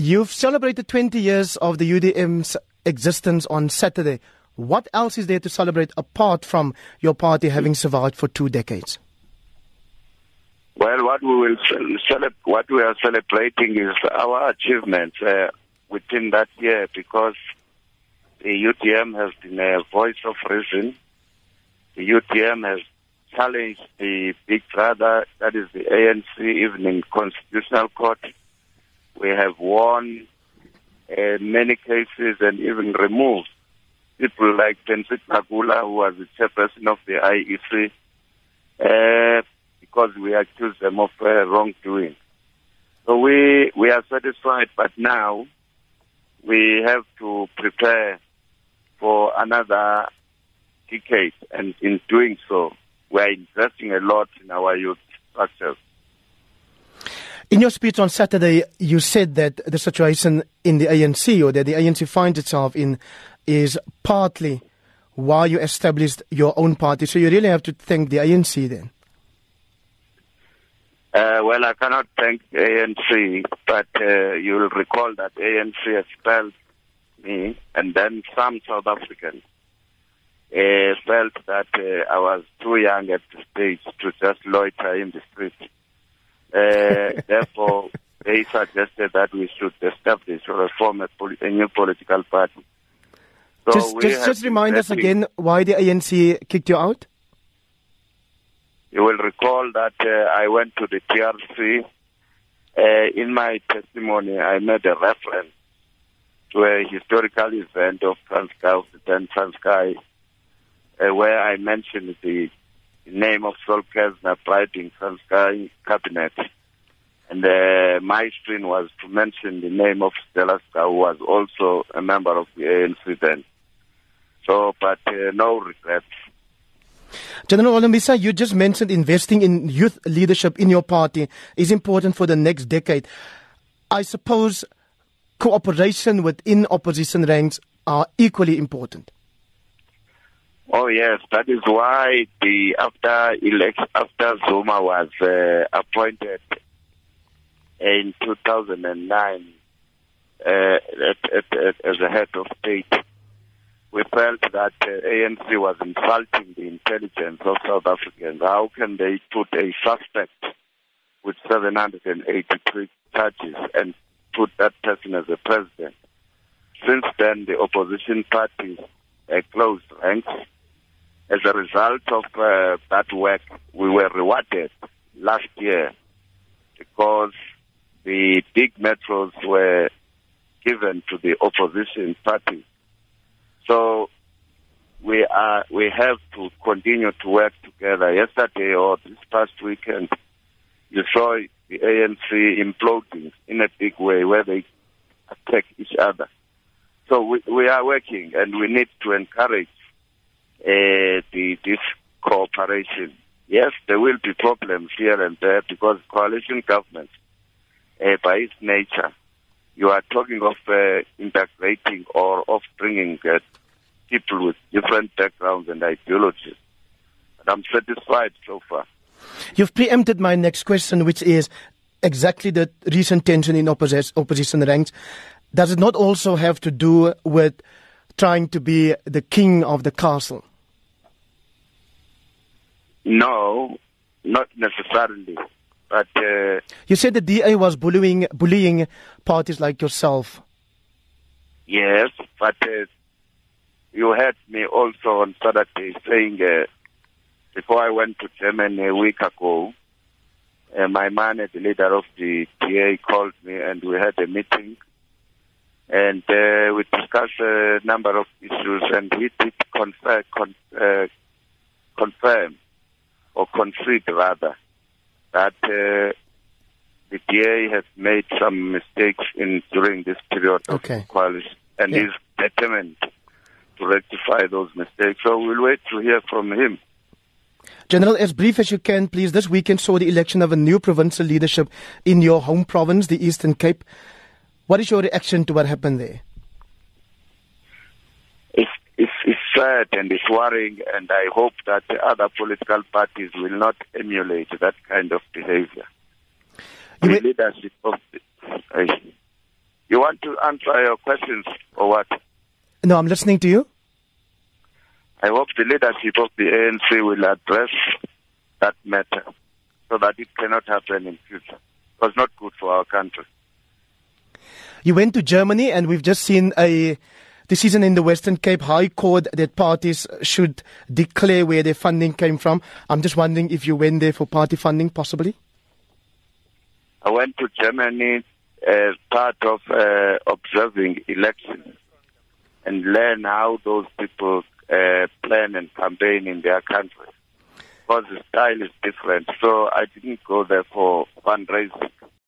You've celebrated 20 years of the UDM's existence on Saturday. What else is there to celebrate apart from your party having survived for two decades? Well, what we will cele- what we are celebrating is our achievements uh, within that year because the UDM has been a voice of reason. The UDM has challenged the big brother, that is the ANC, even in constitutional court. We have won uh, many cases and even removed people like Pansy Tlakula, who was the chairperson of the IEC, uh, because we accused them of uh, wrongdoing. So we we are satisfied, but now we have to prepare for another decade, and in doing so, we are investing a lot in our youth structures. In your speech on Saturday, you said that the situation in the ANC, or that the ANC finds itself in, is partly why you established your own party. So you really have to thank the ANC then. Uh, well, I cannot thank ANC, but uh, you will recall that ANC expelled me, and then some South Africans uh, felt that uh, I was too young at the stage to just loiter in the street. Uh, therefore, they suggested that we should establish or form a, poli- a new political party. So just just, just remind us again why the ANC kicked you out. You will recall that uh, I went to the TRC. Uh, in my testimony, I made a reference to a historical event of Transkei, then Transkei, uh, where I mentioned the name of Sol Kerzner bribing Transkei cabinet. And uh, my screen was to mention the name of Stella Sigcau, who was also a member of the ANC then. So, but uh, no regrets. General Holomisa, you just mentioned investing in youth leadership in your party is important for the next decade. I suppose cooperation within opposition ranks are equally important. Oh yes, that is why the after election after Zuma was uh, appointed in 2009 uh, at, at, at, as a head of state, we felt that uh, ANC was insulting the intelligence of South Africans. How can they put a suspect with 783 charges and put that person as a president? Since then, the opposition parties uh, closed ranks. As a result of uh, that work, we were rewarded last year because the big metros were given to the opposition parties. So we are we have to continue to work together. Yesterday or this past weekend, you saw the ANC imploding in a big way where they attack each other. So we, we are working and we need to encourage uh, the this cooperation. Yes, there will be problems here and there because coalition government, uh, by its nature, you are talking of uh, integrating or of bringing uh, people with different backgrounds and ideologies. And I'm satisfied so far. You've preempted my next question, which is exactly the recent tension in opposition ranks. Does it not also have to do with trying to be the king of the castle? No, not necessarily. But uh, you said the DA was bullying bullying parties like yourself. Yes, but uh, you heard me also on Saturday saying uh, before I went to Germany a week ago, uh, my man, the leader of the DA, called me and we had a meeting and uh, we discussed a number of issues and he did confirm, con- uh, confirm or concede rather that uh, the DA has made some mistakes in during this period of Okay. coalition and Yeah. is determined to rectify those mistakes. So we'll wait to hear from him. General, as brief as you can, please. This weekend saw the election of a new provincial leadership in your home province, the Eastern Cape. What is your reaction to what happened there? It's, it's, it's sad and it's worrying, and I hope that the other political parties will not emulate that kind of behavior. You the leadership of the, uh, you You want to answer your questions or what? No, I'm listening to you. I hope the leadership of the ANC will address that matter so that it cannot happen in future. It was not good for our country. You went to Germany, and we've just seen a decision in the Western Cape High Court that parties should declare where their funding came from. I'm just wondering if you went there for party funding, possibly. I went to Germany as part of uh, observing elections and learn how those people uh, plan and campaign in their country. Because the style is different. So I didn't go there for fundraising.